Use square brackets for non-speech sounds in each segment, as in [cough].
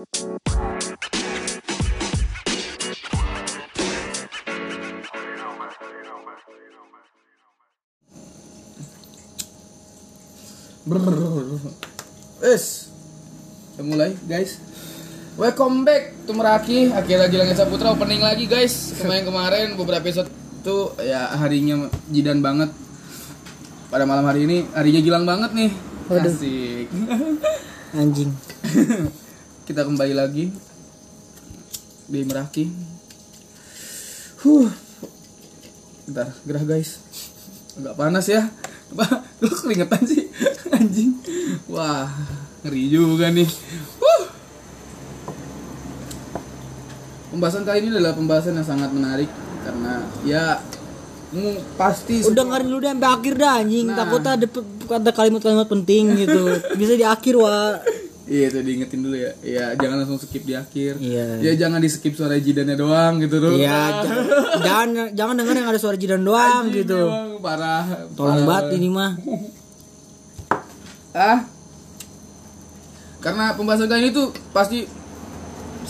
Wes, kita mulai guys. Welcome back to Meraki. Akhir lagi Langit Saputra opening lagi guys. Kemarin kemarin beberapa episode tuh ya harinya jidan banget. Pada malam hari ini harinya gilang banget nih. Waduh. Asik. Anjing. [laughs] kita kembali lagi di Meraki. Huh. Bentar, gerah guys. Agak panas ya. Apa? [laughs] Lu keringetan sih? [laughs] Anjing. Wah, ngeri juga nih. Huh. Pembahasan kali ini adalah pembahasan yang sangat menarik karena ya mu- pasti Udah dengerin dulu deh sampai akhir dah anjing. Nah. Takutnya ada ada kalimat-kalimat penting gitu. Bisa di akhir wah. Iya itu diingetin dulu ya. Iya jangan langsung skip di akhir. Iya. Ya jangan di skip suara jidannya doang gitu tuh. Iya, jangan, jangan jangan denger yang ada suara jidan doang Anjing, gitu. emang Parah. Tolong banget ini mah. Ah. Karena pembahasan kali ini tuh pasti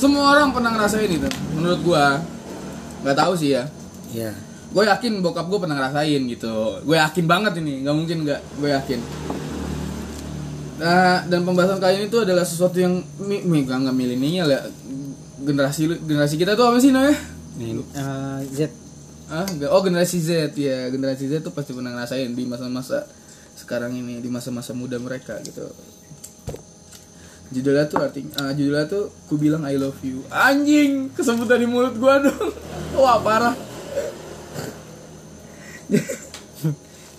semua orang pernah ngerasain itu. Menurut gua. nggak tahu sih ya. Iya. Gue yakin bokap gue pernah ngerasain gitu. Gue yakin banget ini, nggak mungkin nggak. Gue yakin. Nah, dan pembahasan kali ini tuh adalah sesuatu yang mi, mi nggak nggak milenial ya. Generasi generasi kita tuh apa sih namanya? Eh, Z. Ah, oh generasi Z ya. Generasi Z tuh pasti pernah ngerasain di masa-masa sekarang ini, di masa-masa muda mereka gitu. Judulnya tuh artinya ah, judulnya tuh ku bilang I love you. Anjing, kesebut dari mulut gua dong. [laughs] Wah, parah.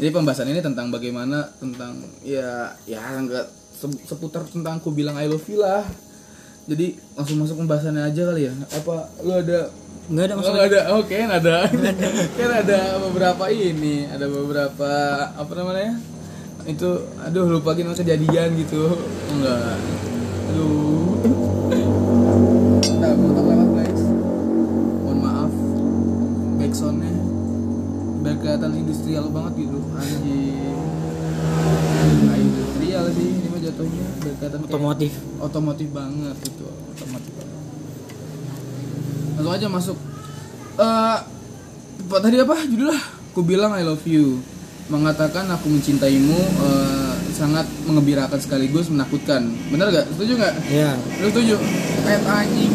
Jadi pembahasan ini tentang bagaimana tentang ya ya enggak se- seputar tentang ku bilang I love you lah. Jadi langsung masuk pembahasannya aja kali ya. Apa lu ada Enggak ada Oh, masalah. nggak ada. Oh, kan ada. [laughs] [laughs] kan ada beberapa ini, ada beberapa apa namanya? Itu aduh lupa gini kejadian gitu. Enggak. Aduh. Nah, motor lewat guys. Mohon maaf. Backsoundnya biar kelihatan industrial banget gitu. Anjing. Nah, industrial sih ini mah jatuhnya. Kayak Otomotif. otomotif banget gitu otomotif banget. Langsung aja masuk. Eh apa tadi apa? Judulnya aku bilang I love you. Mengatakan aku mencintaimu eh, sangat mengembirakan sekaligus menakutkan. Bener gak setuju nggak? Iya. lu setuju? Pet anjing.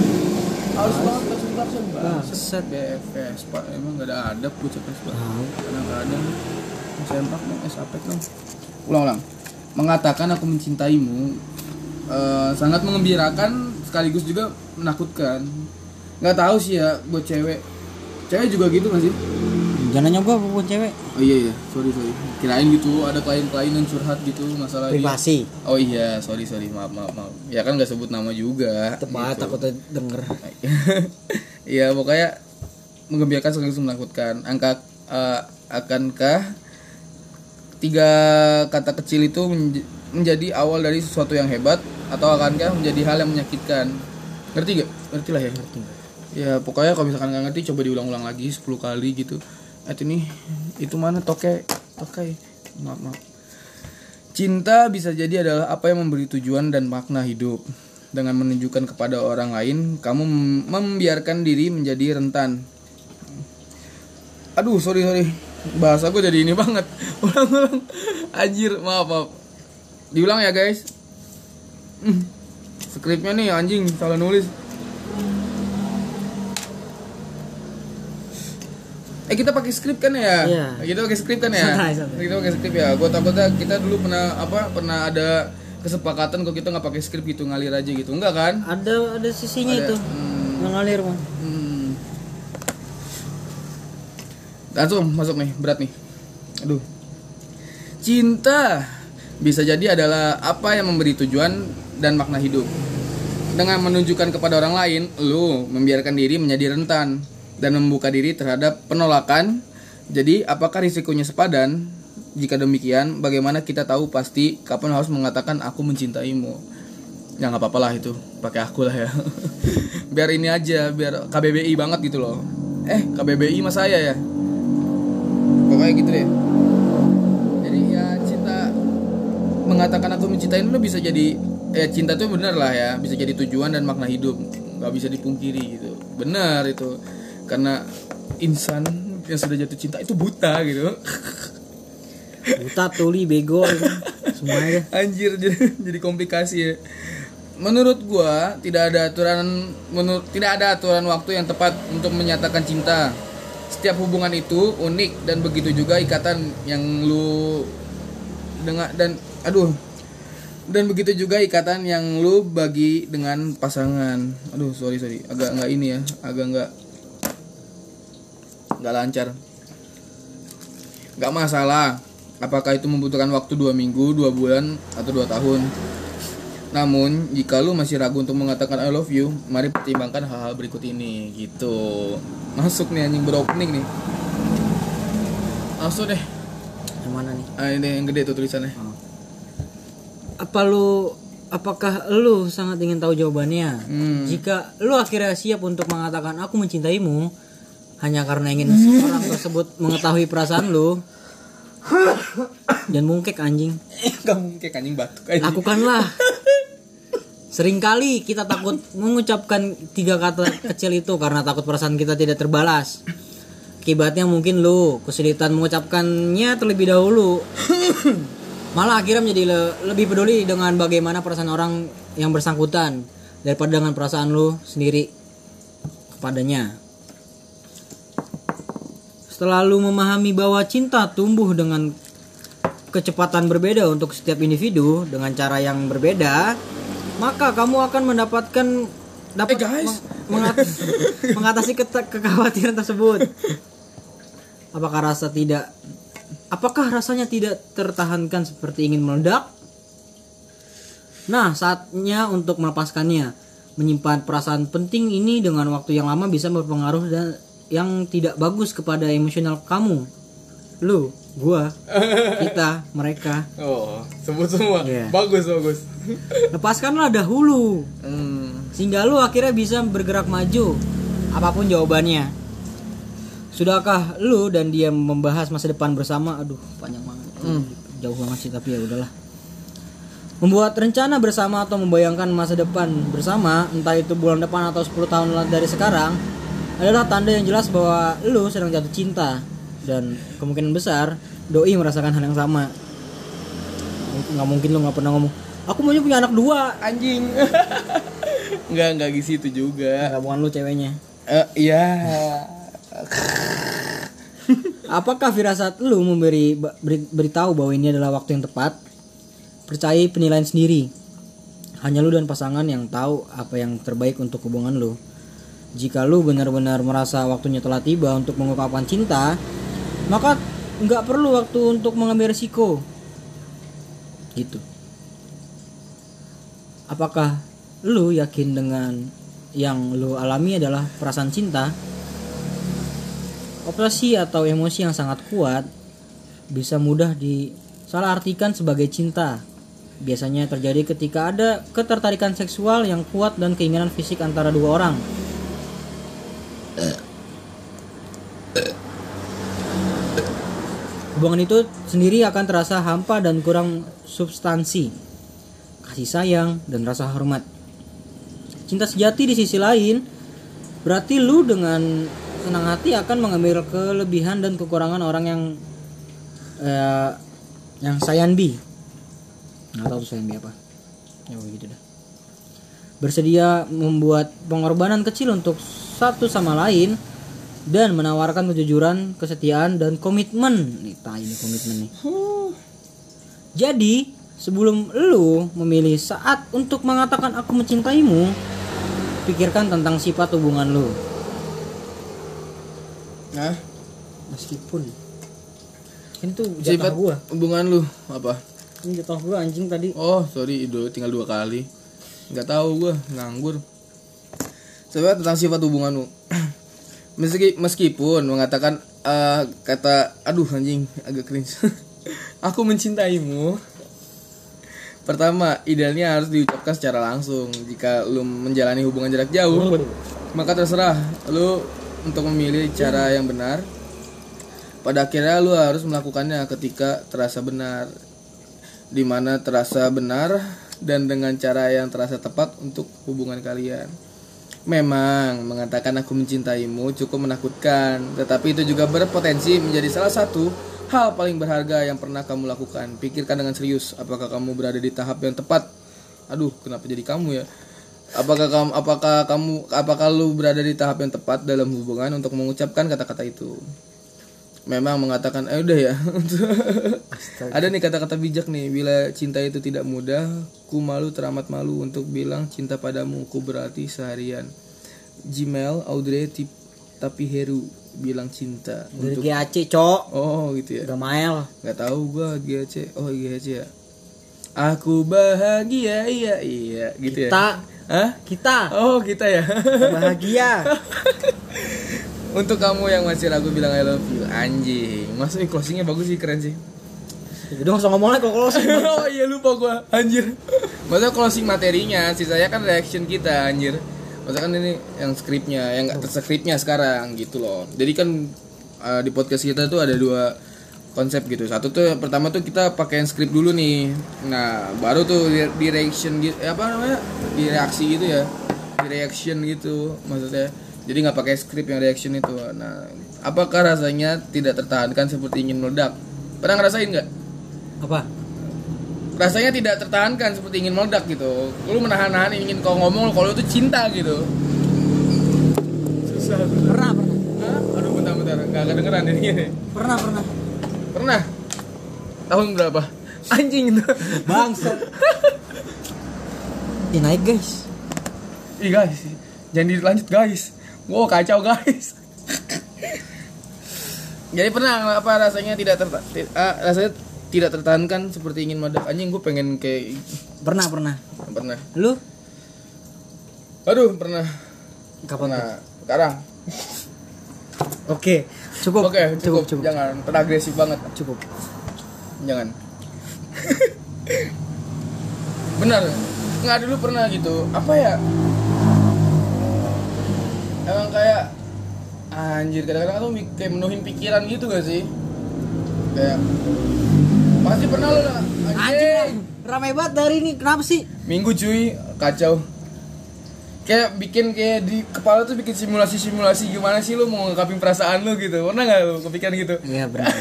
Harus banget konsentrasi Bangsat. BFS pak emang gak ada adab gue cepet pak Tahu. kadang-kadang sempak dong es apek dong ulang-ulang mengatakan aku mencintaimu eh, sangat mengembirakan sekaligus juga menakutkan nggak tahu sih ya buat cewek cewek juga gitu gak sih Jangan nyoba bukan cewek. oh iya iya sorry sorry kirain gitu ada klien-klien yang curhat gitu masalah dia. Privasi. oh iya sorry sorry maaf maaf maaf ya kan nggak sebut nama juga Tepat gitu. takutnya denger. [laughs] Iya pokoknya mengembirakan sekaligus menakutkan. Angka eh, akankah tiga kata kecil itu menj- menjadi awal dari sesuatu yang hebat atau akankah menjadi hal yang menyakitkan? Ngerti gak? Ngerti lah ya. Ngerti. Ya pokoknya kalau misalkan nggak ngerti coba diulang-ulang lagi 10 kali gitu. Eh ini itu mana toke toke maaf maaf. Cinta bisa jadi adalah apa yang memberi tujuan dan makna hidup. Dengan menunjukkan kepada orang lain, kamu mem- membiarkan diri menjadi rentan. Aduh, sorry sorry, bahasa gue jadi ini banget. [laughs] Ulang-ulang, anjir, maaf maaf. Diulang ya guys. Hmm. Skripnya nih anjing salah nulis. Eh kita pakai skrip kan ya? Iya. Kita pakai skrip kan ya? Santai, santai. Kita pakai skrip ya. Gue takutnya kita dulu pernah apa? Pernah ada kesepakatan kalau kita nggak pakai skrip gitu ngalir aja gitu. Enggak kan? Ada ada sisinya Ada. itu. Hmm. Mengalir mah. Hmm. Langsung masuk nih, berat nih. Aduh. Cinta bisa jadi adalah apa yang memberi tujuan dan makna hidup. Dengan menunjukkan kepada orang lain, lu membiarkan diri menjadi rentan dan membuka diri terhadap penolakan. Jadi, apakah risikonya sepadan? Jika demikian, bagaimana kita tahu pasti kapan harus mengatakan aku mencintaimu? Ya nggak apa-apa lah itu, pakai aku lah ya. [laughs] biar ini aja, biar KBBI banget gitu loh. Eh, KBBI mas saya ya. Pokoknya gitu deh. Jadi ya cinta mengatakan aku mencintai lu bisa jadi ya cinta tuh bener lah ya bisa jadi tujuan dan makna hidup. Nggak bisa dipungkiri gitu. Benar itu. Karena insan yang sudah jatuh cinta itu buta gitu. [laughs] Buta tuli bego gitu. semuanya anjir [laughs] jadi, jadi komplikasi ya. Menurut gua tidak ada aturan menurut tidak ada aturan waktu yang tepat untuk menyatakan cinta setiap hubungan itu unik dan begitu juga ikatan yang lu dengan dan aduh dan begitu juga ikatan yang lu bagi dengan pasangan. Aduh sorry sorry. Agak nggak ini ya agak nggak nggak lancar. Nggak masalah apakah itu membutuhkan waktu dua minggu dua bulan atau dua tahun namun jika lu masih ragu untuk mengatakan I love you mari pertimbangkan hal-hal berikut ini gitu. Masuk nih anjing beropening nih. Langsung deh. Yang mana nih? Ah, ini yang gede tuh tulisannya. Apa lu apakah lu sangat ingin tahu jawabannya? Hmm. jika lu akhirnya siap untuk mengatakan aku mencintaimu hanya karena ingin orang [laughs] tersebut mengetahui perasaan lu [laughs] dan mungkek anjing. Nggak mungkin anjing batuk anjing. Lakukanlah [laughs] sering kali kita takut mengucapkan tiga kata kecil itu karena takut perasaan kita tidak terbalas. Akibatnya mungkin lu kesulitan mengucapkannya terlebih dahulu. Malah akhirnya menjadi le- lebih peduli dengan bagaimana perasaan orang yang bersangkutan daripada dengan perasaan lu sendiri kepadanya. Setelah lu memahami bahwa cinta tumbuh dengan kecepatan berbeda untuk setiap individu dengan cara yang berbeda, maka kamu akan mendapatkan dapat Eh, guys. meng- mengat- [laughs] mengatasi keta- kekhawatiran tersebut. Apakah rasa tidak apakah rasanya tidak tertahankan seperti ingin meledak? Nah, saatnya untuk melepaskannya. Menyimpan perasaan penting ini dengan waktu yang lama bisa berpengaruh dan yang tidak bagus kepada emosional kamu. Lu, gua, [laughs] kita, mereka. oh sebut semua Iya. bagus bagus Lepaskanlah dahulu hmm. sehingga lu akhirnya bisa bergerak maju apa pun jawabannya. Sudahkah lu dan dia membahas masa depan bersama? Aduh, panjang banget. Jauh banget sih tapi ya udahlah. Membuat rencana bersama atau membayangkan masa depan bersama, entah itu bulan depan atau 10 tahun dari sekarang, adalah tanda yang jelas bahwa lu sedang jatuh cinta dan kemungkinan besar doi merasakan hal yang sama. Nggak mungkin lu nggak pernah ngomong, aku maunya punya anak dua. anjing [laughs] nggak nggak gitu juga Nggak bukan lu ceweknya. Eh, iya Apakah firasat lu memberi beri- beritahu bahwa ini adalah waktu yang tepat? Percayai penilaian sendiri. Hanya lu dan pasangan yang tahu apa yang terbaik untuk hubungan lu. Jika lu benar-benar merasa waktunya telah tiba untuk mengungkapkan cinta, maka nggak perlu waktu untuk mengambil risiko. Gitu. Apakah lu yakin dengan yang lu alami adalah perasaan cinta? Obsesi atau emosi yang sangat kuat bisa mudah disalahartikan sebagai cinta. Biasanya terjadi ketika ada ketertarikan seksual yang kuat dan keinginan fisik antara dua orang. Hubungan itu sendiri akan terasa hampa dan kurang substansi, kasih sayang, dan rasa hormat. Cinta sejati di sisi lain berarti lu dengan senang hati akan mengambil kelebihan dan kekurangan orang yang eh, yang sayanbi nggak tahu tuh sayanbi apa. Ya begitu dah. Bersedia membuat pengorbanan kecil untuk satu sama lain dan menawarkan kejujuran kesetiaan dan komitmen. Nih ini komitmen nih. Jadi sebelum lu memilih saat untuk mengatakan aku mencintaimu pikirkan tentang sifat hubungan lu. Nah meskipun. Ini tuh jatah sifat gua. hubungan lu apa? Ini jatah gua anjing tadi. Oh sorry itu tinggal dua kali. Nggak tahu gua nganggur. Coba tentang sifat hubungan lu [clears throat] Meski, meskipun mengatakan eh, kata aduh anjing agak cringe. [laughs] Aku mencintaimu. Pertama idealnya harus diucapkan secara langsung. Jika lu menjalani hubungan jarak jauh maka terserah lu untuk memilih cara yang benar. Pada akhirnya lu harus melakukannya ketika terasa benar. Di mana terasa benar dan dengan cara yang terasa tepat untuk hubungan kalian. Memang mengatakan aku mencintaimu cukup menakutkan, tetapi itu juga berpotensi menjadi salah satu hal paling berharga yang pernah kamu lakukan. Pikirkan dengan serius, apakah kamu berada di tahap yang tepat? Aduh, kenapa jadi kamu ya? Apakah kamu apakah kamu apakah lu berada di tahap yang tepat dalam hubungan untuk mengucapkan kata-kata itu? Memang mengatakan eh udah ya. Ada nih kata-kata bijak nih, bila cinta itu tidak mudah, ku malu teramat malu untuk bilang cinta padamu, ku berarti seharian. Gmail Audrey Tip tapi Heru bilang cinta Dari untuk GAC, Cok. Oh gitu ya. Gamael. nggak tahu gua GAC oh GAC ya aku bahagia iya iya gitu ya Kita Hah? kita oh kita ya bahagia. [laughs] untuk kamu yang masih ragu bilang I love you anjing. Masuk closingnya bagus sih keren sih. Jadi langsung ngomong lagi kalau closing. [laughs] oh iya lupa gua anjir. Maksudnya closing materinya sisanya kan reaction kita anjir. Maksudnya kan ini yang skripnya yang nggak terskripnya sekarang gitu loh. Jadi kan eh, di podcast kita tuh ada dua konsep gitu. Satu tuh pertama tuh kita pakai skrip dulu nih. Nah baru tuh di, di reaction gitu apa namanya? Di reaksi gitu ya. Di reaction gitu maksudnya jadi nggak pakai skrip yang reaction itu. Nah apakah rasanya tidak tertahankan seperti ingin meledak? Pernah ngerasain nggak? Apa? rasanya tidak tertahankan seperti ingin meledak gitu. Lu menahan-nahan ingin kau ngomong kalau itu cinta gitu. Susah. Pernah, pernah. Hah? aduh bentar-bentar. Nggak kedengeran ini. Pernah, pernah. pernah? Tahun berapa? Anjing itu. Bangsat. Ih, naik, guys. ih guys. Jangan dilanjut guys wow kacau guys jadi pernah apa rasanya tidak ti- ah, rasanya tidak tertahankan seperti ingin meledak anjing gue pengen kayak Pernah, pernah. pernah Lu aduh pernah kapan? pernah sekarang Oke, cukup. Oke, cukup, cukup, cukup. Jangan terlalu agresif banget. Cukup. Jangan. [laughs] Benar. Nggak dulu pernah gitu. Apa ya? Emang kayak anjir kadang-kadang tuh kayak menuhin pikiran gitu gak sih? Kayak pasti pernah lo lah. Anjing, Anjing. ramai banget dari ini. Kenapa sih? Minggu cuy, kacau. Kayak bikin kayak di kepala tuh bikin simulasi-simulasi gimana sih lu mau ngungkapin perasaan lu gitu. Pernah nggak lu kepikiran gitu? Iya, [laughs] benar.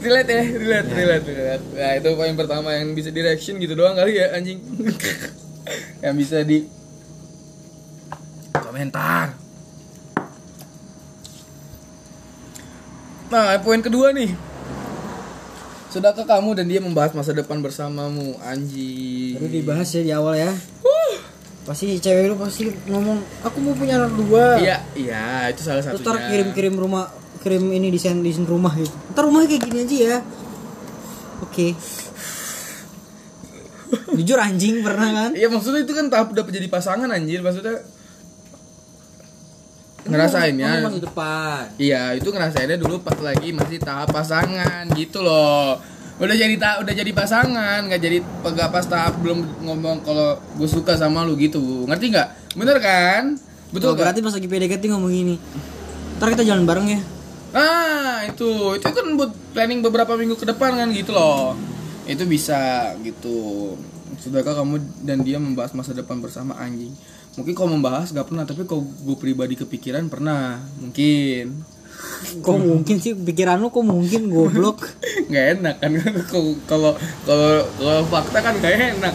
relate ya, relate, relate, relate. Nah itu poin pertama yang bisa di reaction gitu doang kali ya anjing. [laughs] yang bisa di komentar. Nah poin kedua nih. Sudahkah kamu dan dia membahas masa depan bersamamu anjing? Baru dibahas ya di awal ya. Pasti cewek lu pasti ngomong, aku mau punya anak dua. Iya, iya itu salah satunya. ntar kirim-kirim rumah, kirim ini desain desain rumah gitu. Ntar rumahnya kayak gini aja ya. Oke. [laughs] Jujur anjing pernah kan? Iya maksudnya itu kan tahap udah jadi pasangan anjir maksudnya ngerasain ya. Masa depan. Iya, itu ngerasainnya dulu pas lagi masih tahap pasangan gitu loh. Udah jadi ta udah jadi pasangan, nggak jadi pegak pas tahap belum ngomong kalau gue suka sama lu gitu. Ngerti nggak? Bener kan? Betul kan? berarti pas lagi PDKT ngomong gini. Ntar kita jalan bareng ya. Nah, itu itu kan buat planning beberapa minggu ke depan kan gitu loh. Itu bisa gitu. Sudahkah kamu dan dia membahas masa depan bersama anjing? Mungkin kau membahas gak pernah, tapi kau gue pribadi kepikiran pernah. Mungkin. Kok mungkin sih pikiran lu kok mungkin goblok. [laughs] nggak enak kan kalau kalau kalau kalau fakta kan nggak enak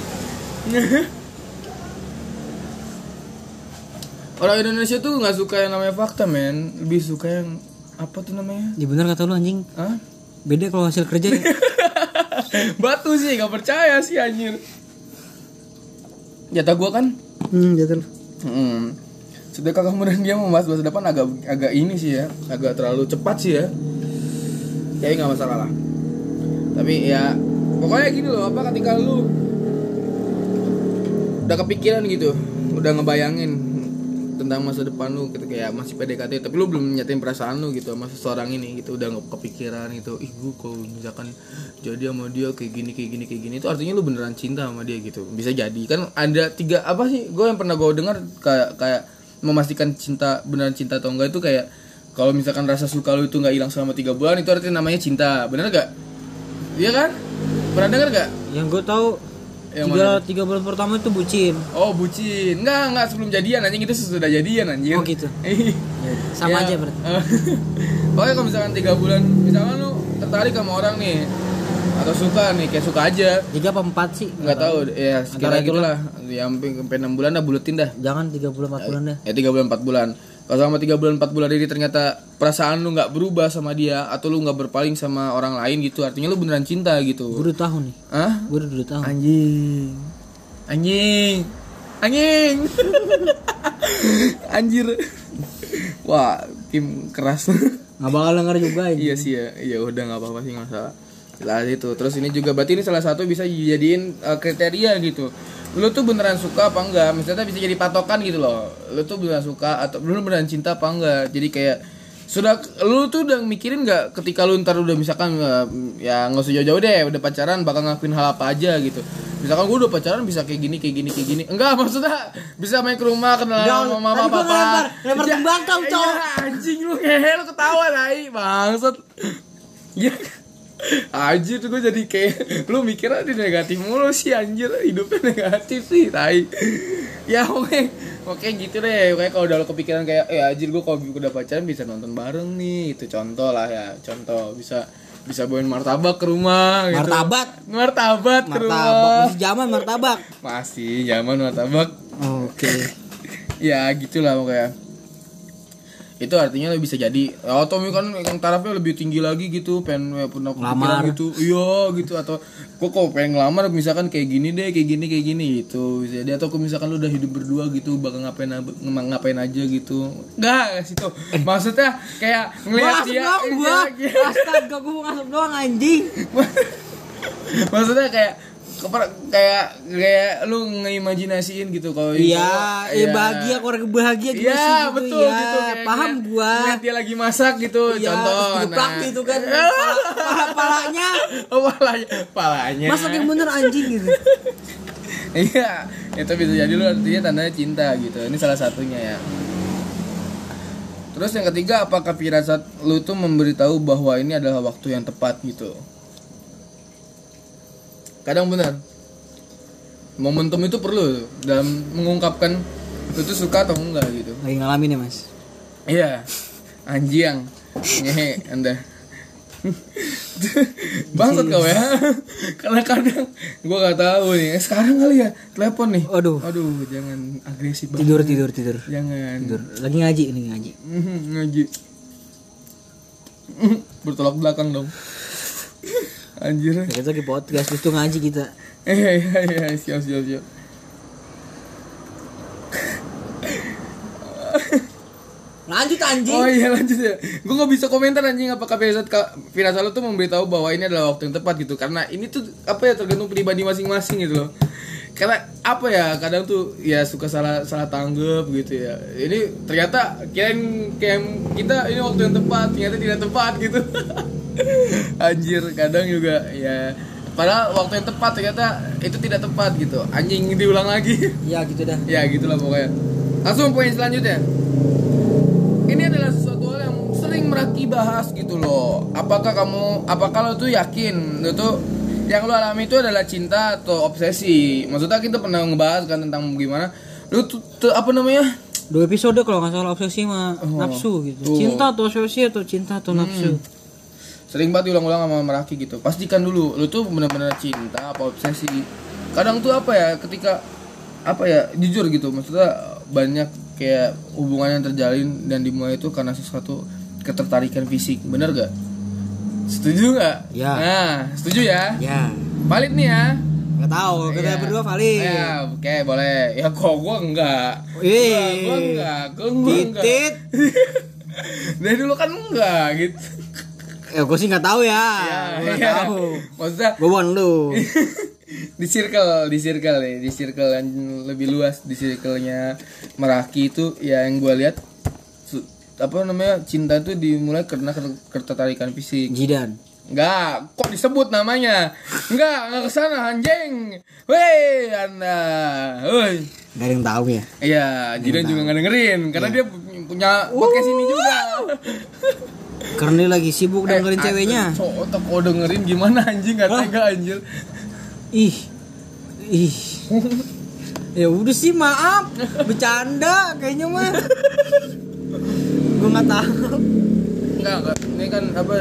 [laughs] orang Indonesia tuh nggak suka yang namanya fakta men lebih suka yang apa tuh namanya Ya bener kata lu anjing. Hah? Beda kalau hasil kerja ya. [laughs] batu sih nggak percaya sih anjir jatah gua kan hmm, jatuh. hmm. Sedekah kamu dan dia membahas masa depan agak agak ini sih ya, agak terlalu cepat sih ya. Kayaknya nggak masalah lah. Tapi ya pokoknya gini loh, apa ketika lu udah kepikiran gitu, udah ngebayangin tentang masa depan lu gitu kayak masih PDKT tapi lu belum nyatain perasaan lu gitu sama seseorang ini gitu udah nggak kepikiran gitu ih gue kalau misalkan jadi sama dia kayak gini kayak gini kayak gini itu artinya lu beneran cinta sama dia gitu. Bisa jadi. Kan ada tiga apa sih gue yang pernah gue dengar kayak kayak memastikan cinta beneran cinta atau enggak itu kayak kalau misalkan rasa suka lu itu nggak hilang selama tiga bulan itu artinya namanya cinta. Bener gak iya kan? Pernah dengar gak Yang gue tahu Yang tiga mana? tiga bulan pertama itu bucin. Oh bucin. Enggak enggak sebelum jadian anjing. Itu sesudah jadian anjing. Oh, gitu. [laughs] sama Ya, aja berarti [laughs] eh, Pokoknya kalau misalkan tiga bulan Misalkan lu tertarik sama orang nih Atau suka nih Kayak suka aja. Tiga apa empat sih? Nggak tahu. ya sekitar Antara itu gitu lah ya sampai enam bulan dah buletin dah. Jangan tiga bulan empat bulan deh ya tiga bulan empat bulan kalau sama tiga bulan empat bulan ini ternyata perasaan lu nggak berubah sama dia atau lu nggak berpaling sama orang lain gitu. Artinya lu beneran cinta gue gitu udah tahu nih. Ah gue udah dua tahun. Anjing. Anjing. Anjing. Anjir. Wah tim keras. Nggak bakal denger juga ini iya sih ya. Iya udah nggak apa-apa sih nggak masalah. Lah itu. Terus ini juga berarti ini salah satu bisa dijadiin uh, kriteria gitu lu tuh beneran suka apa enggak? Misalnya bisa jadi patokan gitu loh. Lu tuh beneran suka atau lu beneran cinta apa enggak? Jadi kayak sudah lu tuh udah mikirin nggak ketika lu ntar udah misalkan uh, ya nggak usah jauh-jauh deh udah pacaran bakal ngakuin hal apa aja gitu. Misalkan gue udah pacaran bisa kayak gini kayak gini kayak gini. Enggak [laughs] maksudnya bisa main ke rumah Enggak, sama mama papa. ngelempar, ngelempar Ya, tembakau, ya, cowok. anjing lu ngehe lu ketawa tai bangsat. [laughs] Ya Anjir gue jadi kayak Lu mikirnya di negatif mulu sih anjir. Hidupnya negatif sih tai. Ya oke. Oke gitu deh. Oke kalau udah lo kepikiran kayak Eh anjir gue kalau udah pacaran bisa nonton bareng nih. Itu contoh lah ya. Contoh bisa bisa bawain martabak ke rumah gitu. Martabat? Martabat ke martabak. rumah. Masih zaman martabak? Masih zaman martabak. Oke. [laughs] Ya gitulah pokoknya itu artinya lo bisa jadi oh Tommy kan yang tarafnya lebih tinggi lagi gitu pengen ya, pernah kepikiran Ngelamar. gitu. Iya gitu atau kok kok pengen ngelamar misalkan kayak gini deh kayak gini kayak gini gitu. Bisa jadi atau kok misalkan lu udah hidup berdua gitu bakal ngapain ngapain aja gitu. Enggak situ maksudnya kayak ngelihat Gua dia doang gua. Iya, iya. astaga gua mau ngasuk doang anjing. [laughs] Maksudnya kayak kayak kayak lu ngeimajinasiin gitu kalau iya eh bahagia keluarga bahagia gimana Iya sih gitu. betul ya gitu kayak paham ngeliat- gua. ngeliat dia lagi masak gitu Iya, contoh nah. gitu kan. [laughs] Pala, pala- palanya. Oh, palanya palanya. Masak yang bener anjing gitu. [laughs] Iya itu bisa jadi lu artinya tandanya cinta gitu ini salah satunya ya. Terus yang ketiga apakah firasat lu tuh memberitahu bahwa ini adalah waktu yang tepat gitu kadang benar momentum itu perlu dalam mengungkapkan lu tuh suka atau enggak gitu lagi ngalamin ya mas Iya, anjing, ngehe anda. Bangsat kau ya. Karena kadang gua nggak tahu nih. Eh, Sekarang kali ya telepon nih. Aduh. Aduh, jangan agresif banget. tidur tidur tidur Jangan. tidur lagi ngaji ini ngaji Mhm, ngaji. [laughs] Bertolak belakang dong. Anjir. Ya, kita lagi podcast tuh ngaji kita Eh, iya, iya, siap, siap, siap. lanjut anjing Oh iya lanjut ya. Gue nggak bisa komentar anjing apakah firasat firasat tuh memberitahu bahwa ini adalah waktu yang tepat gitu. Karena ini tuh apa ya tergantung pribadi masing-masing gitu loh. Karena apa ya kadang tuh ya suka salah salah tanggap gitu ya. Ini ternyata kirain kayak kita ini waktu yang tepat ternyata tidak tepat gitu. [laughs] Anjir kadang juga ya padahal waktu yang tepat ternyata itu tidak tepat gitu. Anjing diulang lagi. [laughs] ya gitu dah ya gitulah pokoknya. Langsung poin selanjutnya ini adalah sesuatu hal yang sering meraki bahas gitu loh. Apakah kamu, apakah lo tuh yakin lo tuh yang lo alami itu adalah cinta atau obsesi? Maksudnya kita pernah ngebahas kan tentang gimana lo tuh, tuh apa namanya? dua episode kalau nggak salah obsesi sama Oh, nafsu gitu tuh. Hmm. cinta atau obsesi atau cinta atau nafsu Sering banget diulang-ulang sama meraki gitu. Pastikan dulu lo tuh benar-benar cinta apa obsesi. Kadang tuh apa ya ketika apa ya jujur gitu maksudnya banyak kayak hubungan yang terjalin dan dimulai itu karena sesuatu ketertarikan fisik bener gak setuju nggak? Ya. nah setuju ya? Ya. Valid nih ya? Nggak tahu kita Iya. berdua valid. Ya oke boleh. Ya kok gua enggak Wih. Gua- enggak gua, enggak titit [laughs] dari dulu kan enggak gitu. Ya gue sih nggak tahu ya. Ya, gue ya. tahu. Maksudnya gue bukan lu. [laughs] Di circle di circle ya di circle yang lebih luas di circle-nya Meraki itu ya yang gue lihat apa namanya cinta itu dimulai karena ketertarikan fisik. Jidan. Enggak, kok disebut namanya? Enggak, enggak ke sana anjing. Weh, anda, woi. Gak ada yang tahu ya? Iya, Jidan juga nggak dengerin karena dia punya podcast ini juga. [laughs] karena dia lagi sibuk dengerin Eh, ceweknya. So, otak kau dengerin gimana anjing? Nggak tega anjir. ih. Ih. [laughs] Ya udah sih maaf. Bercanda kayaknya mah [laughs] gue nggak tahu. Enggak enggak ini kan apa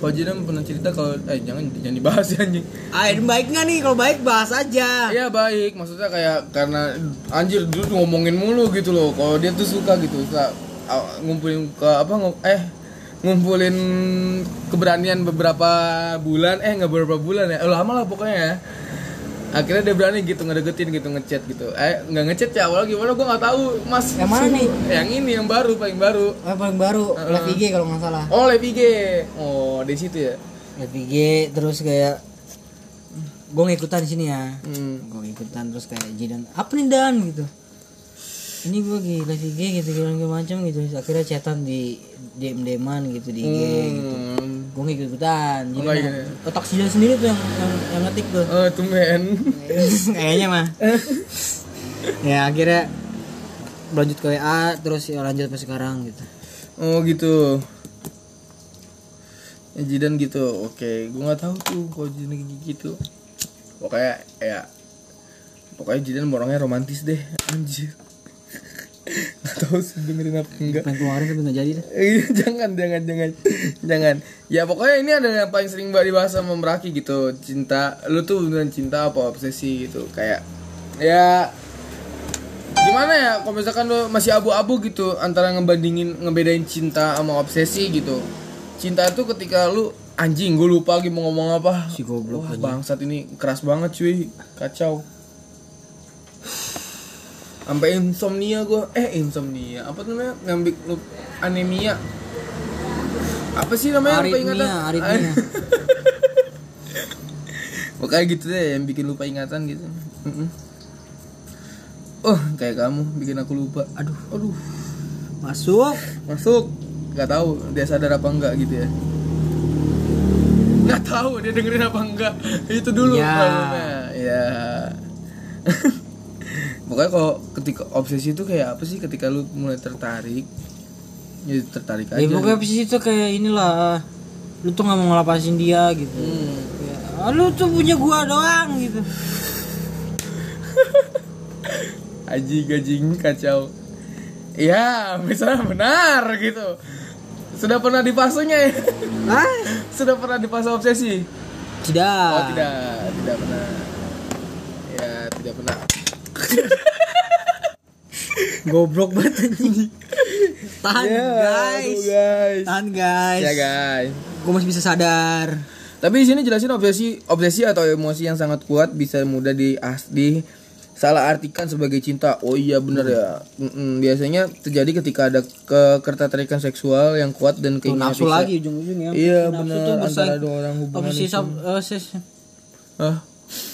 kalau Jidan pernah cerita kalau eh jangan jangan dibahas ya anjing. Ah ini baik nggak nih? Kalau baik bahas aja. Iya baik, maksudnya kayak karena anjir dulu ngomongin mulu gitu loh. Kalau dia tuh suka gitu, suka ngumpulin ke apa eh ngumpulin keberanian beberapa bulan, eh nggak beberapa bulan ya, eh, lama lah pokoknya ya. Akhirnya dia berani gitu ngedeketin gitu ngechat gitu. Eh nggak ngechat ya awal gimana gue nggak tahu mas. Yang mana nih? Yang ini yang baru paling baru. yang paling baru Heeh. live IG kalau nggak salah Oh live IG. Oh di situ ya. live IG terus kayak gue ngikutan di sini ya Hmm. gue ngikutan terus kayak Jidan apa nih Dan gitu ini gue lagi live IG gitu segala macam gitu akhirnya chatan di DM DMan gitu di IG gitu Hmm. Gue ngikut ikutan jadi Oh, ikut. otak Jidan sendiri tuh yang yang, yang ngetik tuh Oh men. [laughs] kayaknya mah [laughs] ya akhirnya lanjut ke WA terus ya lanjut sampai sekarang gitu Oh gitu. Ya, Jidan gitu. Oke, gua nggak tahu tuh kalau Jidan gitu. Pokoknya ya pokoknya Jidan orangnya romantis deh, anjir. Gak tahu sih dengerin apa enggak. pengen keluarin tapi nggak jadi dah Eh, jangan jangan jangan. Jangan. Ya pokoknya ini adalah yang paling sering mbak dibahas sama Meraki gitu. Cinta lu tuh beneran cinta apa obsesi gitu kayak ya gimana ya kalau misalkan lu masih abu-abu gitu antara ngebandingin ngebedain cinta sama obsesi gitu. Cinta itu ketika lu anjing gue lupa lagi mau ngomong apa. Si goblok Wah, bangsat ini keras banget cuy. Kacau sampai insomnia gue eh insomnia. Apa tuh namanya ngambil lu anemia. Apa sih namanya? Lupa aritmia ingatan. aritmia. [laughs] Pokoknya gitu deh yang bikin lupa ingatan gitu. Oh kayak kamu bikin aku lupa. Aduh Aduh. Masuk. Masuk. Gak tahu dia sadar apa enggak gitu ya. Gak tahu dia dengerin apa enggak. [laughs] Itu dulu Ya. problemnya. Ya [laughs] Pokoknya kalau ketika obsesi itu kayak apa sih ketika lu mulai tertarik Ya tertarik aja ya pokoknya posisi itu kayak inilah lu tuh nggak mau ngelepasin dia gitu Hmm. ya, lu tuh punya gua doang gitu [laughs] Aji gajing kacau. Ya, misalnya benar gitu. Sudah pernah di fasenya ya? ah [laughs] Sudah pernah di fase obsesi? tidak Oh, tidak, tidak pernah. Ya, tidak pernah. Goblok banget anjing tahan Ya, guys aduh, guys. tahan guys Ya, guys. gua masih bisa sadar Tapi di sini jelasin obsesi, obsesi atau emosi yang sangat kuat bisa mudah di di salah artikan sebagai cinta. Oh iya benar ya. Mm-mm, biasanya terjadi ketika ada ketertarikan seksual yang kuat dan keinginan nafsu bisa- lagi ujung-ujungnya Iya benar antara dua orang hubungan obsesi sab- eh, ses- Hah?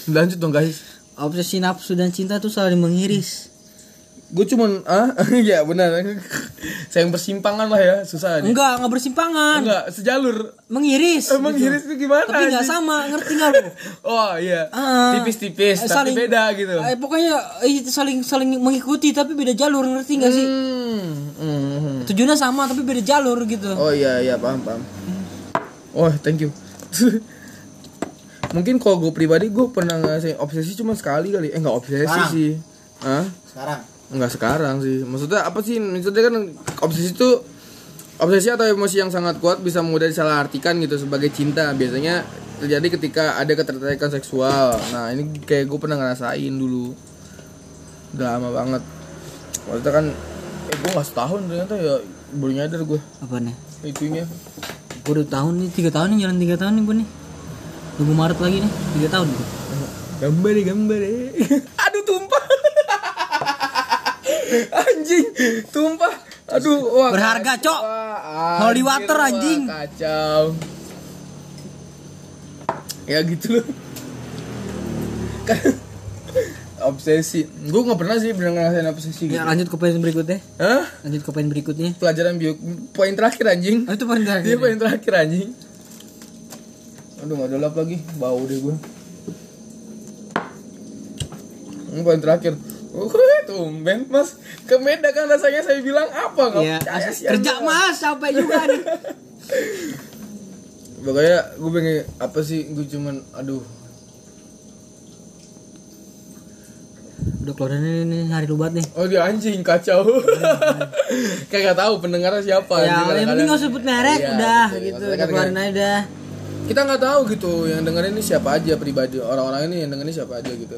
Lanjut dong guys. Obsesi nafsu dan cinta tuh saling mengiris Gue cuman ah [laughs] ya benar. Sayang persimpangan lah ya, susah nih. enggak enggak bersimpangan Enggak, sejalur. mengiris Emang gitu. iris itu gimana? tapi nggak sama ngerti nggak lu [laughs] Oh iya. Ah. Tipis-tipis Eh, tapi beda gitu. eh, pokoknya eh, saling saling mengikuti tapi beda jalur ngerti nggak sih Hmm, hmm, hmm. tujuannya sama tapi beda jalur gitu Oh iya iya paham paham. Oh thank you. [laughs] Mungkin kalau gue pribadi gue pernah ngasih obsesi cuma sekali kali. Eh nggak obsesi Sekarang? sih. Hah? sekarang Enggak sekarang sih. Maksudnya apa sih? Maksudnya kan obsesi itu obsesi atau emosi yang sangat kuat bisa mudah disalahartikan gitu sebagai cinta. Biasanya terjadi ketika ada ketertarikan seksual. Nah, ini kayak gue pernah ngerasain dulu. Udah lama banget. Maksudnya kan eh gue gak setahun ternyata ya baru nyadar gue apa nih itunya. gue udah tahun nih tiga tahun nih jalan tiga tahun nih gue nih tunggu maret lagi nih tiga tahun nih Gambar deh, gambar deh. Aduh tumpah. [laughs] anjing, tumpah. Aduh, wah. Berharga, kacau. Cok. Wah, Holy water, wah, anjing. Kacau. Ya gitu loh. Kan [laughs] obsesi. Gue nggak pernah sih pernah ngerasain obsesi gitu. ya lanjut ke poin berikutnya Hah? lanjut ke poin berikutnya Pelajaran bio poin terakhir anjing. oh, itu poin terakhir Dia poin terakhir anjing. Aduh nggak ada lap lagi, bau deh gue. Ini poin terakhir. Uh, tumben mas. Ke Medan kan rasanya saya bilang apa nggak Iya, percaya as- sih kerja Anda. mas. Sampai juga nih. [laughs] Pokoknya gue pengen apa sih gue cuman aduh. Udah keluarin ini hari lu banget nih. Oh dia anjing kacau. [laughs] Kayak gak tahu pendengarnya siapa. ya yang penting gak sebut merek Iya, udah gitu. keluarin aja. dah Kita nggak tahu gitu yang dengerin ini siapa aja pribadi orang-orang ini yang dengerin siapa aja gitu.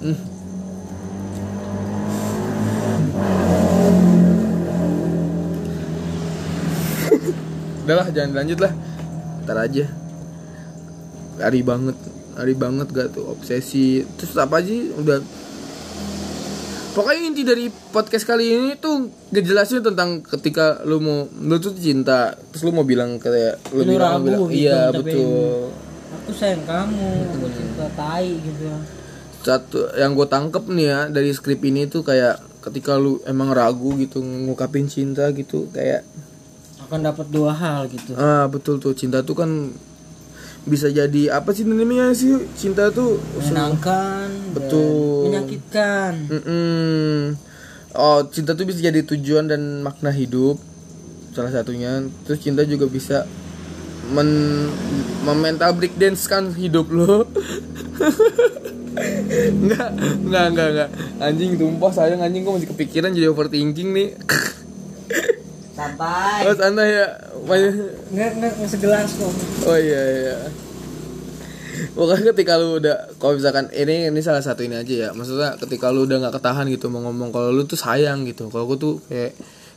Hmm. [laughs] Udah lah jangan lanjut lah Ntar aja Hari banget Hari banget gak tuh obsesi Terus apa sih udah Pokoknya inti dari podcast kali ini tuh ngejelasin tentang ketika lu mau lu tuh cinta terus lu mau bilang kayak lu, Lu bilang, ragu bilang, gitu, iya betul. aku sayang kamu aku cinta tai gitu. Satu yang gue tangkep nih ya dari skrip ini tuh kayak ketika lu emang ragu gitu ngungkapin cinta gitu kayak akan dapat dua hal gitu. Ah betul tuh cinta tuh kan bisa jadi apa sih namanya sih? Cinta tuh menyenangkan Betul. menyakitkan Mm-mm. Oh, cinta tuh bisa jadi tujuan dan makna hidup. Salah satunya. Terus cinta juga bisa men memental breakdance kan hidup lo. [laughs] enggak, enggak, enggak, enggak. Anjing tumpah sayang anjing gua masih kepikiran jadi overthinking nih. santai oh, santai ya. Banyak- nggak nggak nggak segelas kok Oh iya iya. Pokoknya ketika lu udah kalau misalkan ini ini salah satu ini aja ya. Maksudnya ketika lu udah nggak ketahan gitu mau ngomong kalau lu tuh sayang gitu. Kalau gue tuh kayak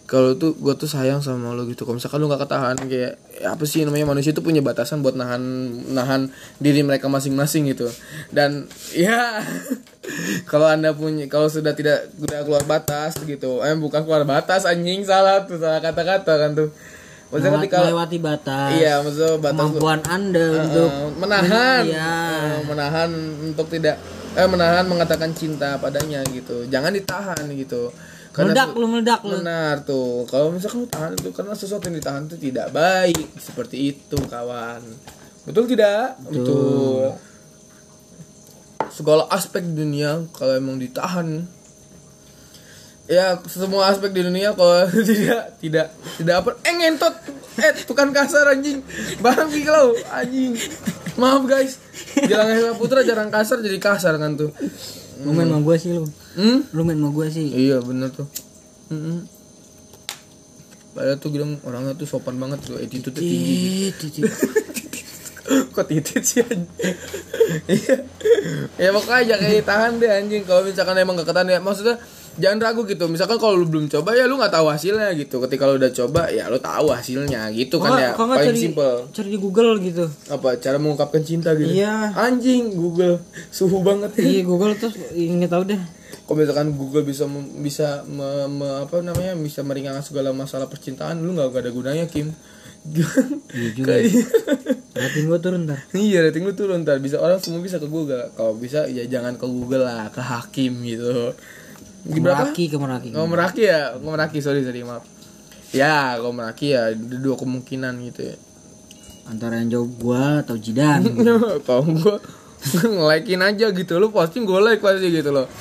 kalau tuh gue tuh sayang sama lu gitu. Kalau misalkan lu nggak ketahan kayak ya apa sih namanya manusia itu punya batasan buat nahan nahan diri mereka masing-masing gitu. Dan [laughs] ya kalau anda punya kalau sudah tidak sudah keluar batas gitu, eh bukan keluar batas anjing salah tuh salah kata-kata kan tuh. Maksudnya Melewati- ketika melewati batas. Iya, maksudnya batas kemampuan anda untuk Eh, menahan. Iya. Eh, menahan untuk tidak eh menahan mengatakan cinta padanya gitu. Jangan ditahan gitu. Meledak su- lu meledak lu. Benar tuh. Kalau misalkan lu tahan itu karena sesuatu yang ditahan itu tidak baik. Seperti itu kawan. Betul tidak? Betul, segala aspek dunia kalau emang ditahan ya semua aspek di dunia kalau [laughs] tidak tidak tidak apa. Eh ngentot. Eh tukang kasar anjing. Bang kau anjing. Maaf guys. Gilang Eka Putra jarang kasar jadi kasar kan tuh. Lu main sama gue sih lu. Hmm? lu main sama gue sih. Iya bener tuh. Mm-mm. Padahal tuh bilang orangnya tuh sopan banget tuh. Attitude tinggi Ih, titik. [laughs] kok titit sih anjing? Iya. Ya pokoknya jangan tahan deh anjing. Kalau misalkan emang gak ketahan ya maksudnya jangan ragu gitu. Misalkan kalau lu belum coba ya lu nggak tahu hasilnya gitu. Ketika lu udah coba ya lu tahu hasilnya gitu kan ya. paling cari simple cari di Google gitu? Apa? Cara mengungkapkan cinta gitu? Iya. anjing Google. [laughs] Suhu banget. Iya Google terus ingin tahu deh. Kalau misalkan Google bisa bisa me- me- apa namanya bisa meringankan segala masalah percintaan lu nggak ada gunanya Kim. Iya [laughs] juga rating gue turun ntar. Iya rating lu turun ntar. Bisa orang semua bisa ke Google. Kalau bisa ya jangan ke Google lah ke Hakim gitu ke berapa? Meraki ke Meraki kalau Meraki ya? Kalau Meraki sorry sorry maaf. Ya kalau Meraki ya ada dua kemungkinan gitu ya. Antara yang jawab gua atau Jidan. [laughs] Kalau gua. [laughs] Nge-likein aja gitu. Lu posting gue like pasti gitu loh.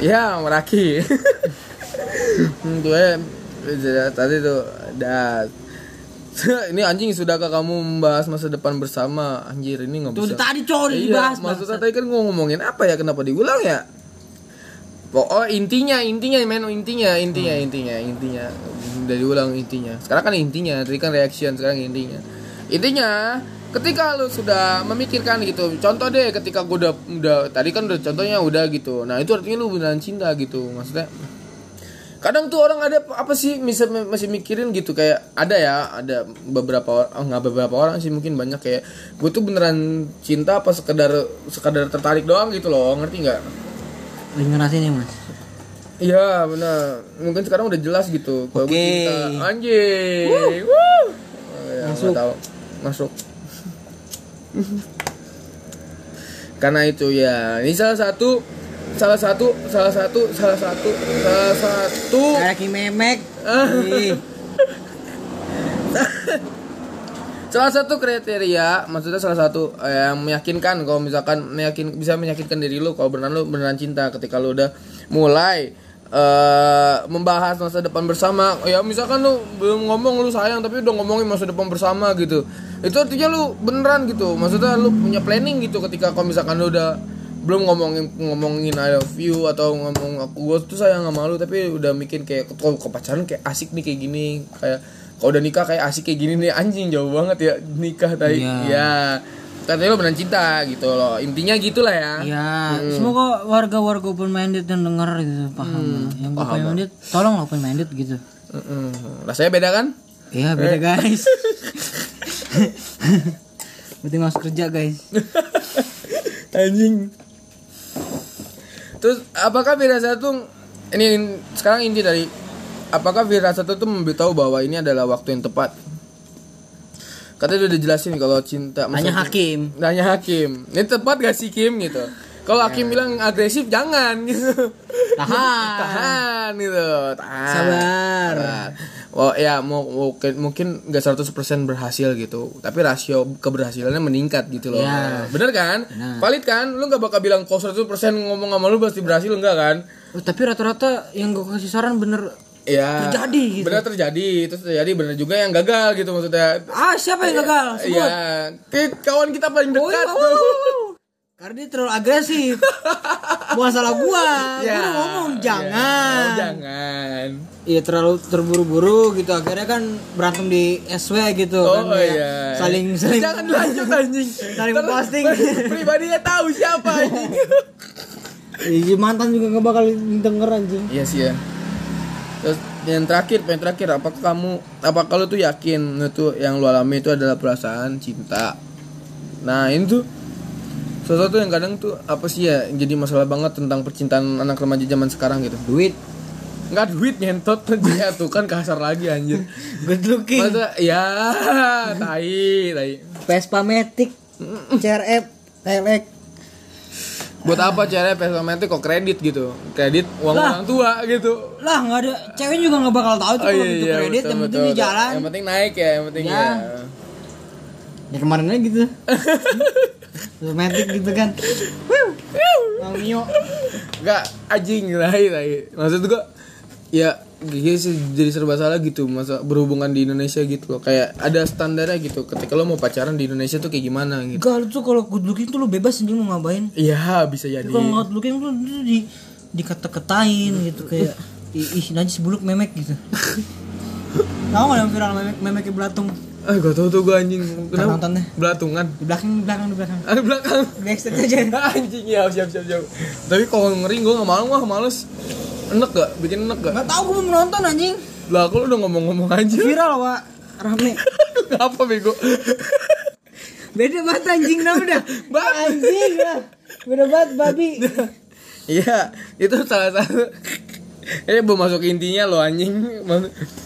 Ya Meraki gue [laughs] tadi tuh dah. Ini anjing sudahkah kamu membahas masa depan bersama? Anjir ini nggak tuh bisa. tadi cowok iya, dibahas maksudnya tadi kan gua ngomongin apa ya? Kenapa diulang ya Oh, oh, intinya intinya men intinya intinya Hmm. intinya intinya. Udah diulang intinya. Sekarang kan intinya tadi kan reaction sekarang intinya. Intinya ketika lu sudah memikirkan gitu contoh deh ketika gua udah udah tadi kan udah contohnya udah gitu. Nah itu artinya lu beneran cinta gitu maksudnya. Kadang tuh orang ada apa sih bisa masih mikirin gitu kayak ada ya ada beberapa orang nggak beberapa orang sih mungkin banyak kayak gue tuh beneran cinta apa sekedar sekedar tertarik doang gitu loh ngerti nggak lagi ngerasain ya mas? Iya benar. Mungkin sekarang udah jelas gitu. Kalau Oke. cinta. Anjing. Woo. Oh, ya, Masuk. tahu. Masuk. Karena itu ya. Ini salah satu salah satu salah satu salah satu salah satu. Kayak Ki memek. Ih, [laughs] salah satu kriteria maksudnya salah satu eh, yang meyakinkan kalau misalkan meyakin bisa meyakinkan diri lu kalau beneran lu beneran cinta ketika lu udah mulai eh membahas masa depan bersama. Ya misalkan lu belum ngomong lu sayang tapi udah ngomongin masa depan bersama gitu. Itu artinya lu beneran gitu. Maksudnya lu punya planning gitu ketika kalau misalkan lu udah belum ngomongin ngomongin I love you atau ngomong aku gue tuh sayang sama lu tapi udah mikir kayak ke pacaran kayak asik nih kayak gini. Kayak kalau udah nikah kayak asik kayak gini nih anjing jauh banget ya nikah tadi Iya. ya tapi lo benar cinta gitu loh. Intinya gitulah ya. Ya, semoga warga-warga open minded yang denger gitu paham. yang open minded, tolong open minded gitu. Mm-mm. rasanya beda kan? Iya beda guys. [laughs] Berarti masuk kerja guys. [laughs] anjing. Terus apakah firasat tuh ini in- sekarang inti dari apakah firasat itu memberitahu bahwa ini adalah waktu yang tepat? Katanya udah dijelasin kalau cinta Hanya hakim. Nanya hakim. Ini tepat gak sih Kim gitu? Kalau hakim bilang agresif jangan [laughs] gitu. Tahan. tahan gitu. Tahan. Sabar. Sabar. Oh ya mau mungkin mungkin nggak 100% berhasil gitu. Tapi rasio keberhasilannya meningkat gitu loh. Ya. bener kan? Benar. valid kan? Lu nggak bakal bilang kok 100% ngomong sama lu pasti berhasil. Enggak kan? Oh, tapi rata-rata yang gue kasih saran bener ya Terjadi gitu. bener terjadi terus terjadi bener juga yang gagal gitu maksudnya Ah siapa yang gagal? Sebut. Iya, kayak kawan kita paling Oh, dekat iya, tuh. [laughs] Karena dia terlalu agresif. Bukan salah gua. Ya, Gua udah ngomong ya. jangan. Oh, jangan. Iya terlalu terburu-buru gitu akhirnya kan berantem di SW gitu Oh kan kayak iya. saling saling Jangan lanjut [laughs] anjing. Saling Ntar posting. [laughs] Pribadinya tahu siapa anjing. Iya, mantan juga nggak bakal denger anjing. Iya sih ya. Terus yang terakhir, yang terakhir, apakah kamu, apa kalau tuh yakin itu yang lu alami itu adalah perasaan cinta? Nah ini tuh sesuatu yang kadang tuh apa sih ya jadi masalah banget tentang percintaan anak remaja zaman sekarang gitu. Duit. Nggak duit nyentot [laughs] ya tuh kan kasar lagi anjir. Good looking. Masa ya tai tai. Vespa Matic. CRF. TLX. Buat apa cara Pesometik kok kredit gitu? Kredit uang Lah. orang tua gitu. Lah nggak ada cewek juga nggak bakal tahu tuh Oh kalau iya itu iya kredit betul, yang penting betul, di betul. jalan. Yang penting naik ya, yang penting Ya. ya. Ya kemarin aja gitu. [laughs] Matic gitu kan. Bang Mio. Enggak anjing lahi lahi. Maksud gua ya gitu sih jadi serba salah gitu masa berhubungan di Indonesia gitu loh kayak ada standarnya gitu ketika lo mau pacaran di Indonesia tuh kayak gimana gitu lu tuh kalau good looking tuh lu bebas anjing mau ngapain. iya bisa jadi Kalau good looking tuh di dikata-katain gitu kayak ih, najis buluk memek gitu. [laughs] Tahu nggak yang viral memek memeknya belatung ah gak tau tuh gua anjing kenapa nontonnya. belatungan di belakang di belakang di belakang. ada belakang Backstage aja. [laughs] anjing ya siap siap siap tapi kalau ngeri gua nggak mau mah males enek gak bikin enek gak Gak tau gue mau nonton anjing. lah aku udah ngomong-ngomong aja Viral wa rame. [laughs] apa bego [laughs] Beda banget anjing nah udah. [laughs] Babi. Anjing lah. Beda banget babi. Iya, itu salah satu. Ini belum masuk intinya loh anjing.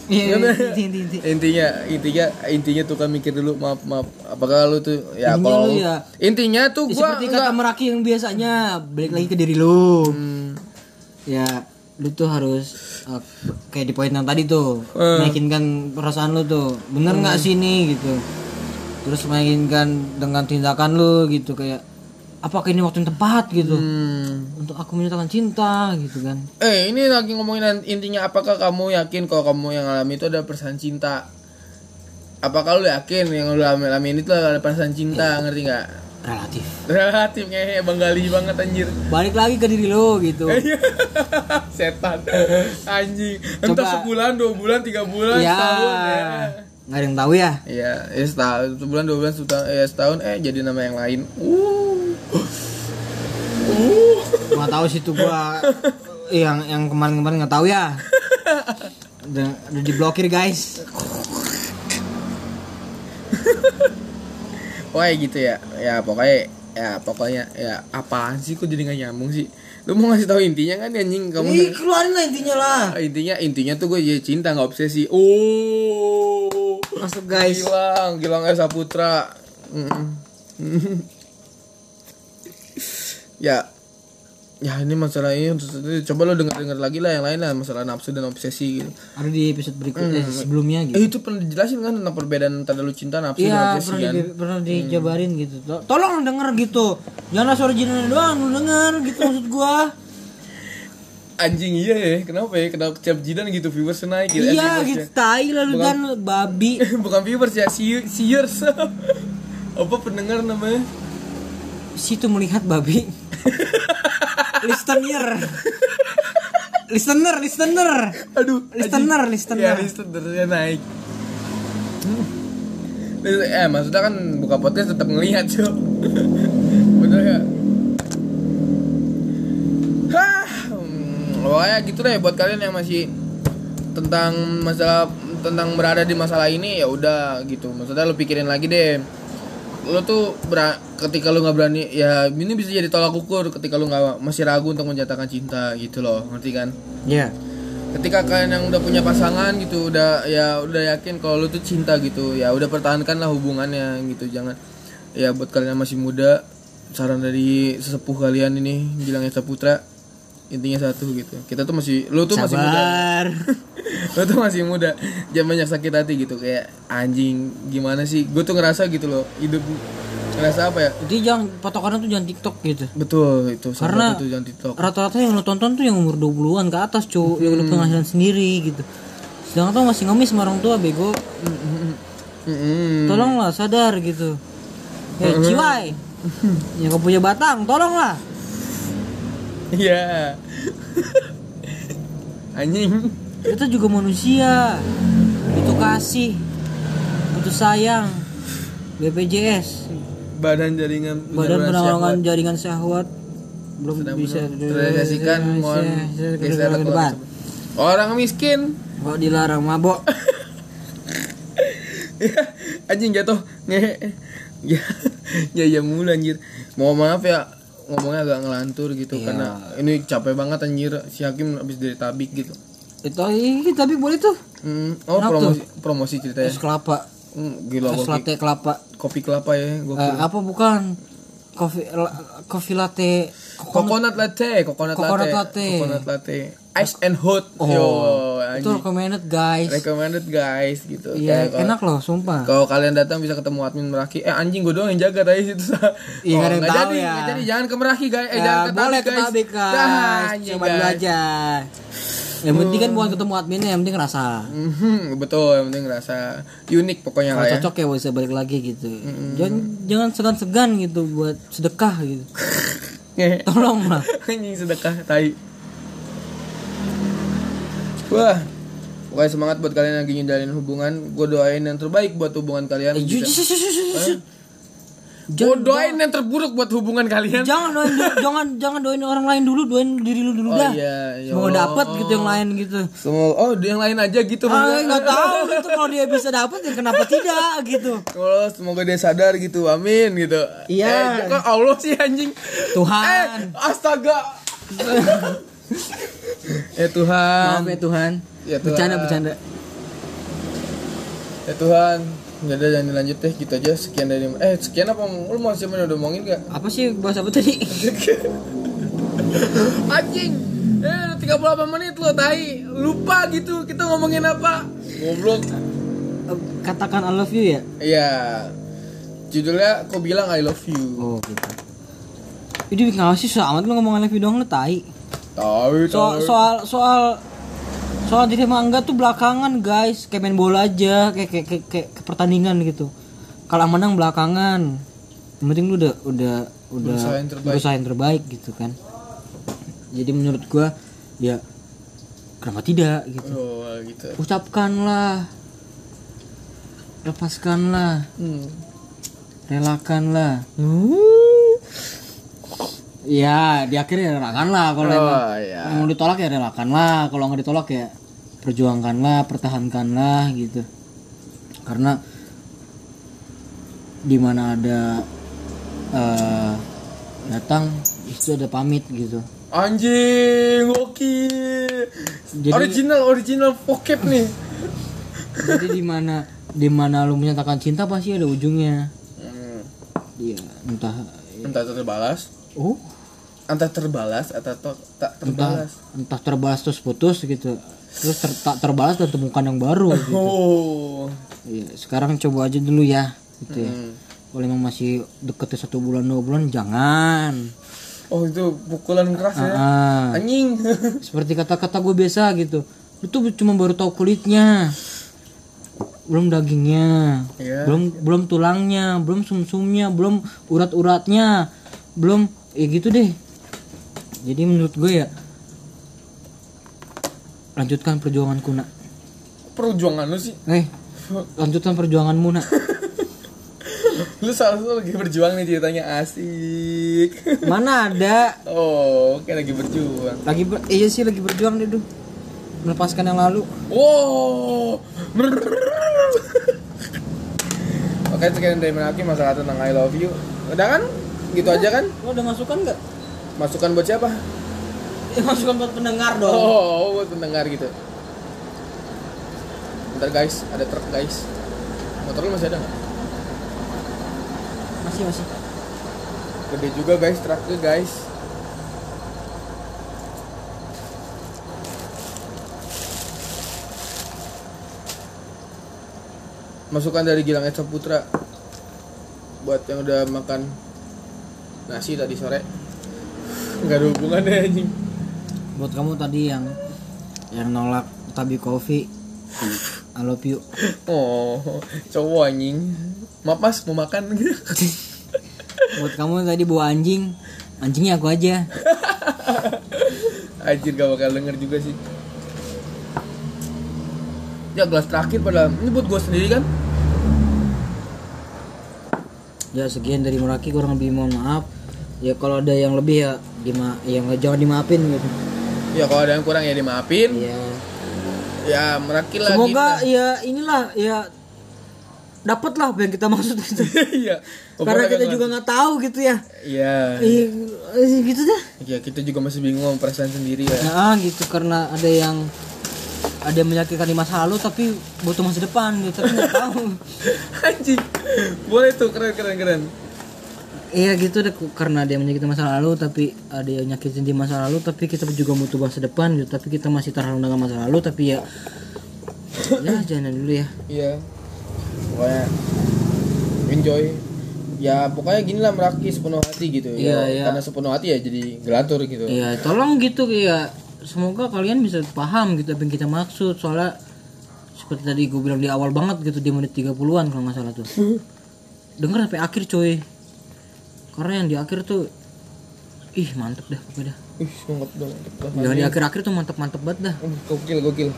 Iya, Karena- inti, inti, inti. Intinya, intinya, intinya tuh kan mikir dulu maaf maaf. Apakah lu tuh ya Intinya kalau lu ya- intinya tuh Ya, gua seperti enggak. kata Meraki yang biasanya balik lagi ke diri lu. Hmm, Ya, lu tuh harus uh, kayak di poin yang tadi tuh, Hmm. meyakinkan perasaan lu tuh. Bener nggak sih ini gitu. Terus meyakinkan dengan tindakan lu gitu kayak apakah ini waktu yang tepat gitu hmm. untuk aku menyatakan cinta gitu kan. Eh, ini lagi ngomongin intinya apakah kamu yakin kalau kamu yang alami itu ada perasaan cinta? Apakah lu yakin yang lu alami, alami ini tuh ada perasaan cinta, ngerti nggak? Relatif. Relatif kayak Bang Gali banget anjir. Balik lagi ke diri lu gitu. [laughs] Setan anjing. Entah Coba. sebulan, dua bulan, tiga bulan, ya. setahun ya. Nggak ada yang tahu ya. Iya, ya setahun, sebulan, dua bulan, setahun, eh, setahun, eh jadi nama yang lain. Uh, uh, [laughs] Gua tahu situ gua yang yang kemarin-kemarin nggak tahu ya. [laughs] Udah, udah diblokir guys. Wah gitu ya, ya pokoknya, ya pokoknya, ya apaan sih kok jadi nggak nyambung sih? Lu mau ngasih tahu intinya kan anjing kamu? Ih, keluarin lah intinya lah. intinya intinya tuh gue jadi cinta nggak obsesi. Oh, Masuk guys. Gilang, Gilang Esa Putra. Mm. [laughs] ya, ya ini masalah ini coba lo denger denger lagi lah yang lain lah masalah nafsu dan obsesi gitu. Ada di episode berikutnya sebelumnya gitu. Eh itu pernah dijelasin kan tentang perbedaan antara lu cinta nafsu dan Iya obsesi pernah kan? di, pernah dijabarin gitu. To- Tolong denger gitu. Jangan suara jinnya doang lu denger gitu maksud gua. Anjing iya ya, kenapa ya? Kenapa setiap jidan gitu viewers naik gitu? Eh, iya gitu ya. tai lah lu kan babi. [laughs] Bukan viewers ya, see- seers. [laughs] Apa pendengar namanya? Situ melihat babi. [laughs] listener listener listener Aduh, listener Ya, listener listenernya naik. Hmm. Eh, maksudnya kan buka podcast tetap ngelihat, cuy. [laughs] Bener ya? Hah, hmm, pokoknya gitu deh buat kalian yang masih tentang masalah tentang berada di masalah ini ya udah gitu. Maksudnya lu pikirin lagi deh. Lu tuh bera- ketika lu nggak berani ya ini bisa jadi tolak ukur ketika lu nggak masih ragu untuk menyatakan cinta gitu loh, ngerti kan? ya ketika kalian yang udah punya pasangan gitu udah ya udah yakin kalau lu tuh cinta gitu ya udah pertahankanlah hubungannya gitu. Jangan ya buat kalian yang masih muda saran dari sesepuh kalian ini bilangnya Saputra intinya satu gitu. Kita tuh masih lu tuh masih muda. Sabar. [laughs] Lu tuh masih muda. Jangan banyak sakit hati gitu. Kayak anjing gimana sih? Gue tuh ngerasa gitu loh hidup ngerasa apa ya? Jadi jangan patokannya tuh jangan tiktok gitu. Betul itu Karena- satu jangan TikTok. rata-rata yang lo tonton tuh yang umur 20-an ke atas cuy yang udah penghasilan sendiri gitu. Sedangkan tuh masih ngemis sama orang tua bego. Mm-mm. tolonglah sadar gitu. Eh ciwai. [laughs] Yang punya batang tolonglah Iya. Anjing. kita juga manusia. Itu kasih. Itu sayang. BPJS Badan jaringan Badan Penanggulangan Jaringan Syahwat. Belum sedang bisa terrealisasikan mohon geser ke depan. Orang miskin. Kok dilarang mabok? [laughs] anjing jatuh. Nge [laughs] ya ya ya mulu anjir. Mau maaf ya ngomongnya agak ngelantur gitu Iya. karena ini capek banget anjir si Hakim habis dari tabik gitu Itu ini tapi boleh tuh. Hmm, oh Enak promosi promosi ceritanya Es kelapa, Hmm, gila es kopi, latte kelapa. kopi kelapa ya gua Eh, apa bukan? Kopi kopi latte Coconut latte, coconut, Coconut latte, latte. coconut latte, ice and hot, Oh, yo, itu recommended guys. recommended guys gitu. Iya, kalau- enak loh, sumpah. Kalau kalian datang bisa ketemu admin Meraki, eh anjing gue doang yang jaga tadi situ. Iya, Oh, yang nggak tahu jadi, ya. jadi, jangan ke Meraki guys, eh Ya, jangan ke boleh ke tabik guys. anjing, Coba guys. belajar. Yang penting kan bukan ketemu adminnya, yang penting rasa. Mhm, betul, yang penting ngerasa unik pokoknya Kalau lah ya. cocok ya bisa balik lagi gitu. Jangan jangan segan-segan gitu buat sedekah gitu. [laughs] Tolong lah. anjing sedekah tai. Wah, pokoknya semangat buat kalian yang lagi nyindalin hubungan. Gue doain yang terbaik buat hubungan kalian. Eh, Gue doain yang terburuk buat hubungan kalian. Jangan doain [laughs] jangan jangan doain orang lain dulu, doain diri lu dulu Oh dah. iya, ya Semoga dapet gitu yang lain gitu. Semoga oh yang lain aja gitu. Ah, nggak tahu [laughs] gitu kalau dia bisa dapet ya kenapa tidak gitu. Oh, semoga dia sadar gitu. Amin gitu. Iya. Eh, kok Allah sih anjing. Tuhan. Eh, astaga. [laughs] eh Tuhan. Maaf ya Tuhan. Ya, Tuhan. Bercanda bercanda. Ya Tuhan. Udah deh, jangan dilanjut deh gitu aja sekian dari eh sekian apa lu mau siapa udah ngomongin gak? Apa sih bahas apa tadi? [laughs] Anjing. Eh 38 menit lo tai. Lupa gitu kita ngomongin apa. Goblok. Katakan I love you ya. Iya. Judulnya kok bilang I love you. Oh gitu. Ini nggak sih soal amat lu ngomong I love you doang lu tai. Tahu Soal soal soal soal diri mangga tuh belakangan guys kayak main bola aja kayak kayak kayak, kayak, kayak pertandingan gitu. Kalau menang belakangan. Yang penting lu udah udah udah Berusaha yang terbaik. berusaha yang terbaik gitu kan. Jadi menurut gua ya kenapa tidak gitu. Oh gitu. Ucapkanlah lepaskanlah Hmm. relakanlah ya di akhirnya relakanlah kalau Oh, emang, iya. emang ditolak ya relakanlah kalau nggak ditolak ya perjuangkanlah pertahankanlah gitu karena di mana ada eh, datang itu ada pamit gitu Anjing, oke. Jadi- original original vocab nih. jadi di mana di mana lu menyatakan cinta pasti ada ujungnya Hmm. dia entah Entah terbalas, oh entah terbalas atau tak entah terbalas. entah terbalas terus putus gitu terus ter- tak terbalas dan temukan yang baru gitu. Oh. Iya, sekarang coba aja dulu ya gitu ya Hmm. kalau emang masih deketnya satu bulan dua bulan jangan Oh itu pukulan keras ya. ah Anjing. [laughs] seperti kata-kata gue biasa gitu lu tuh cuma baru tahu kulitnya belum dagingnya Iya. belum belum tulangnya belum sumsumnya belum urat-uratnya belum ya gitu deh. Jadi menurut gue ya lanjutkan perjuangan kuna perjuangan lu sih? Eh lanjutkan perjuanganmu nak. [laughs] Lu salah satu lagi berjuang nih ceritanya asik. [laughs] Mana ada? Oh kayak lagi berjuang. Lagi ber- iya sih lagi berjuang deh Duh. melepaskan yang lalu. Wow. [laughs] Oke sekian dari Menaki masalah tentang I love you. Udah kan gitu aja kan? Lo ada masukan nggak? Masukan buat siapa? Ya, masukan buat pendengar dong. Oh buat pendengar gitu. Bentar guys, ada truk guys. Motor lu masih ada nggak? masih masih. Gede juga guys truknya guys. Masukan dari Gilang Esa Putra. Buat yang udah makan nasi tadi sore. Gak ada hubungannya anjing. Buat kamu tadi yang yang nolak tabi kopi [laughs] I love you. Oh, cowok anjing. Maaf mas, mau makan. [laughs] Buat kamu tadi bawa anjing anjingnya aku aja. [laughs] Anjir gak bakal denger juga sih. Ya gelas terakhir padahal. Ini buat gue sendiri kan? Ya sekian dari Meraki kurang lebih mohon maaf ya kalau ada yang lebih ya dima yang jangan dimaafin gitu. Ya kalau ada yang kurang ya dimaafin. Ya Ya merakil lah semoga kita. ya inilah ya dapat lah apa yang kita maksud itu. [laughs] Iya. Karena kita juga nggak tahu gitu ya. Iya. Eh, gitu dah. Ya kita juga masih bingung sama perasaan sendiri ya. Nah gitu karena ada yang ada yang menyakitkan di masa lalu tapi butuh masa depan gitu tapi nggak tahu. [laughs] Anjing. Boleh tuh keren keren keren Iya gitu deh karena dia menyakiti masa lalu tapi ada yang nyakitin di masa lalu tapi kita juga butuh masa depan gitu. Tapi kita masih terhalang dengan masa lalu tapi ya ya jangan dulu ya. Iya. Pokoknya Enjoy. Ya pokoknya gini lah meraki sepenuh hati gitu. Iya, ya, iya. Karena sepenuh hati ya jadi gelatur gitu. Iya tolong gitu ya. Semoga kalian bisa paham gitu apa yang kita maksud. Soalnya seperti tadi gue bilang di awal banget gitu di menit 30-an kalau nggak salah tuh. [laughs] Denger sampai akhir coy karena yang di akhir tuh ih mantep dah pokoknya dah Ih, mantap dong. yang di akhir-akhir tuh mantep-mantep banget dah Uh, gokil, gokil.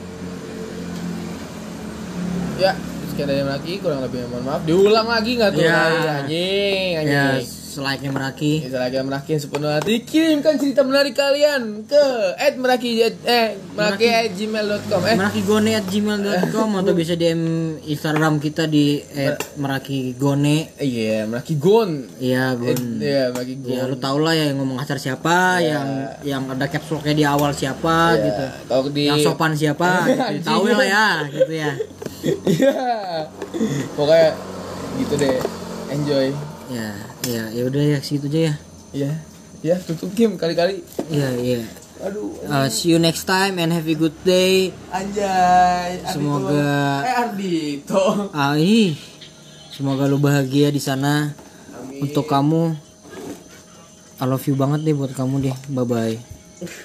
Ya, sekian dari lagi kurang lebih mohon maaf. Diulang lagi nggak tuh? Ya. Anjing, anjing. ya selayaknya meraki. Lagi meraki yang sepenuh hati. Kirimkan cerita menarik kalian Ke at meraki Eh meraki at gmail.com Eh. Merakigone at gmail.com [laughs] atau bisa DM Instagram kita di at merakigone Iya meraki gon Iya gon Iya meraki gon ya lu tau lah ya yang ngomong kasar siapa yang yang ada caps locknya di awal siapa gitu. Kalau di yang sopan siapa [laughs] gitu. tahu lah ya gitu ya. [laughs] Iya. Pokoknya gitu deh. Enjoy ya ya ya udah ya segitu aja ya. Iya Ya tutup game kali-kali. Ya ya Aduh. Uh, see you next time and have a good day. Anjay Ardito. Semoga- Eh Ardito [laughs] ah ih. semoga lu bahagia di sana. Untuk kamu. I love you banget deh buat kamu deh. Bye bye